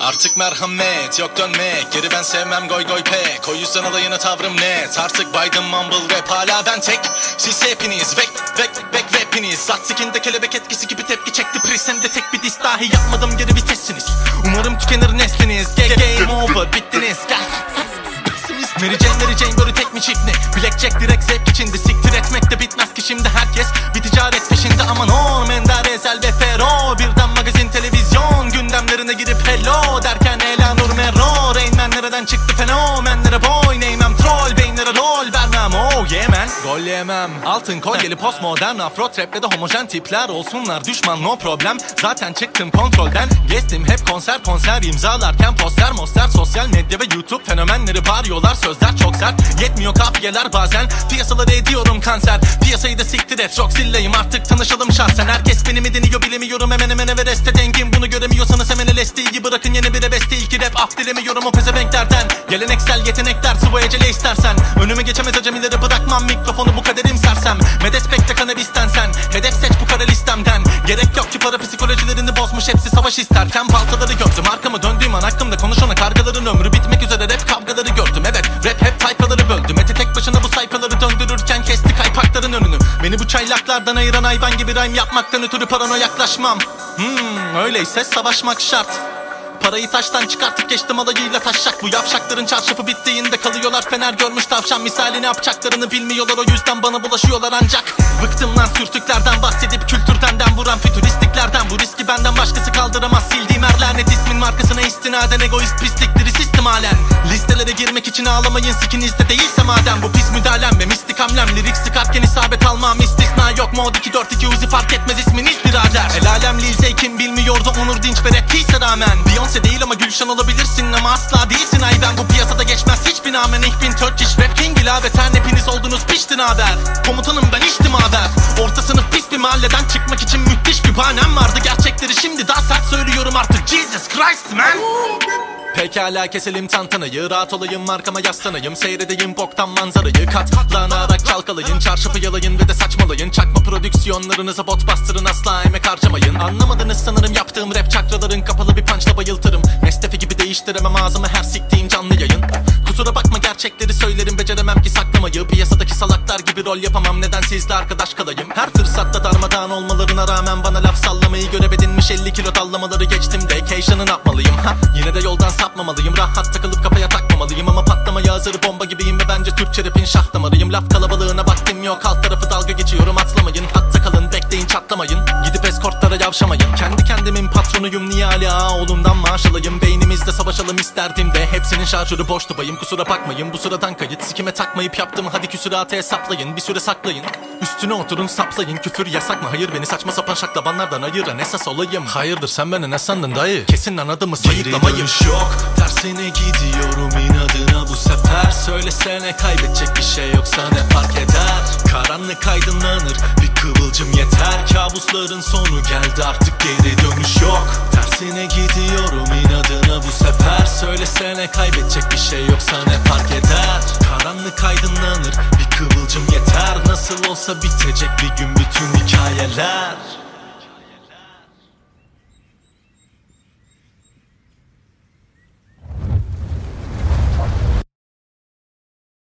Artık merhamet yok dönmek. Geri ben sevmem goy goy pek. O yüzden alayına tavrım net. Artık baydım mumble rap hala ben tek. Siz hepiniz vek vek vek rapiniz Zat sikinde kelebek etkisi gibi tepki çekti Pris. Hem de tek bir diss dahi yapmadım geri vitessiniz Umarım tükenir nesliniz. Ge Game over bittiniz. Gel. Mary Jane Mary Jane böyle tek mi çift mi? Blackjack direkt zevk içinde Siktir etmek de bitmez ki şimdi herkes Bir ticaret peşinde. Aman o Mender Ezel man Gol Altın kolyeli postmodern Afro traple de homojen tipler olsunlar. Düşman no problem. Zaten çıktım kontrolden. Gezdim hep konser konser imzalarken Poster moster sosyal medya ve YouTube Fenomenleri bağırıyorlar. Sözler çok sert. Yetmiyor kafiyeler bazen. Piyasaları ediyorum kanser. Piyasayı da siktir et. Çok zilleyim artık tanışalım şahsen. Herkes beni mi deniyor bilemiyorum. Hemen hemen Everest'e dengim Bunu göremiyorsanız hemen LSD'yi bırakın. Yeni bir beste ilki rap af dilemiyorum o pezevenklerden. Geleneksel yetenekler sıvı ecele istersen. Önüme geçemez acemileri bırakmam Mikrofonu bu kaderim sersem. Medet pek de kanabisten sen Hedef seç bu kara listemden. Gerek yok ki para psikolojilerini bozmuş Hepsi savaş isterken baltaları gördüm Arkamı döndüğüm an hakkımda konuşana kargaların ömrü bitmek üzere. Rap kavgaları gördüm evet. Rap hep tayfaları böldü. Mete tek başına bu sayfaları döndürürken Kesti kaypakların önünü. Beni bu çaylaklardan ayıran hayvan gibi rhyme yapmaktan ötürü parano yaklaşmam. Hmm öyleyse savaşmak şart Parayı taştan çıkartıp geçtim alayıyla taşacak Bu yavşakların çarşafı bittiğinde kalıyorlar Fener görmüş tavşan. Misali ne yapacaklarını bilmiyorlar O yüzden bana bulaşıyorlar ancak. Bıktım lan sürtüklerden bahsedip kültürdenden vuran fütüristliklerden Bu riski benden başkası kaldıramaz. Sildiğim her lanet ismin markasına istinaden Egoist pislikleri sistem halen Listelere girmek için ağlamayın sikinizde değilse madem. Bu pis müdahalem ve mistik hamlem Lirik sıkarken isabet almam istisna yok. Mod 242 uzi fark etmez isminiz birader El alem Lil Onur Dinç ve rap rağmen. Beyoncé değil ama Gülşen olabilirsin ama asla değilsin. Ay ben Bu piyasada geçmez hiçbir namen. Ich bin Turkish rap king ilave hepiniz oldunuz piştin haber. Komutanım ben içtim haber. Orta sınıf pis bir mahalleden çıkmak için müthiş bir bahanem vardı. Daha artık Jesus Christ man. Pekala keselim tantanayı Rahat olayım markama yaslanayım. Seyredeyim boktan manzarayı. Katlanarak çalkalayın Çarşafı yalayın ve de saçmalayın. Çakma prodüksiyonlarınıza bot bastırın Asla emek harcamayın. Anlamadınız sanırım yaptığım rap çakraların Kapalı bir punchla bayıltırım. Nestefi gibi değiştiremem ağzımı her siktiğim canlı yayın. Kusura bakma gerçekleri söylerim Beceremem ki saklamayı. Piyasadaki salaklar gibi rol yapamam Neden sizle arkadaş kalayım. Her fırsatta darmadağın olmalarına rağmen Bana laf sallamayı görev edinmiş 50 kilo dallamaları geçtim. Vacation'ı yapmalıyım ha? Yine de yoldan sapmamalıyım. Rahat takılıp kafaya takmamalıyım. Ama patlamaya hazır bomba gibiyim Ve bence Türkçe rapin şah damarıyım. Laf kalabalığına vaktim yok. Alt tarafı dalga geçiyorum. Atlamayın. Hatta kalın. Bekleyin çatlamayın. Gidip eskortlara yavşamayın. Kendi patronuyum Niye Ali Ağaoğlu'ndan maaş alayım? Beynimizde savaşalım isterdim de. Hepsinin şarjörü boştu bayım Kusura bakmayın. Bu sıradan kayıt Sikime takmayıp yaptım. Hadi küsuratı hesaplayın Bir süre saklayın. Üstüne oturun saplayın. Küfür yasak mı? Hayır beni saçma sapan şaklabanlardan ayıran esas olayım. Hayırdır sen beni ne sandın dayı? Kesin anladığımı sayıklamayım dönüş yok Tersine gidiyorum. İnadına bu sefer Söylesene kaybedecek bir şey yoksa ne fark eder? Karanlık aydınlanır bir kıvılcım yeter. Kabusların sonu geldi artık geri dönüş yok Tersine gidiyorum inadına bu sefer. Söylesene kaybedecek bir şey yoksa ne fark eder? Karanlık aydınlanır bir kıvılcım yeter. Nasıl olsa bitecek bir gün bütün hikayeler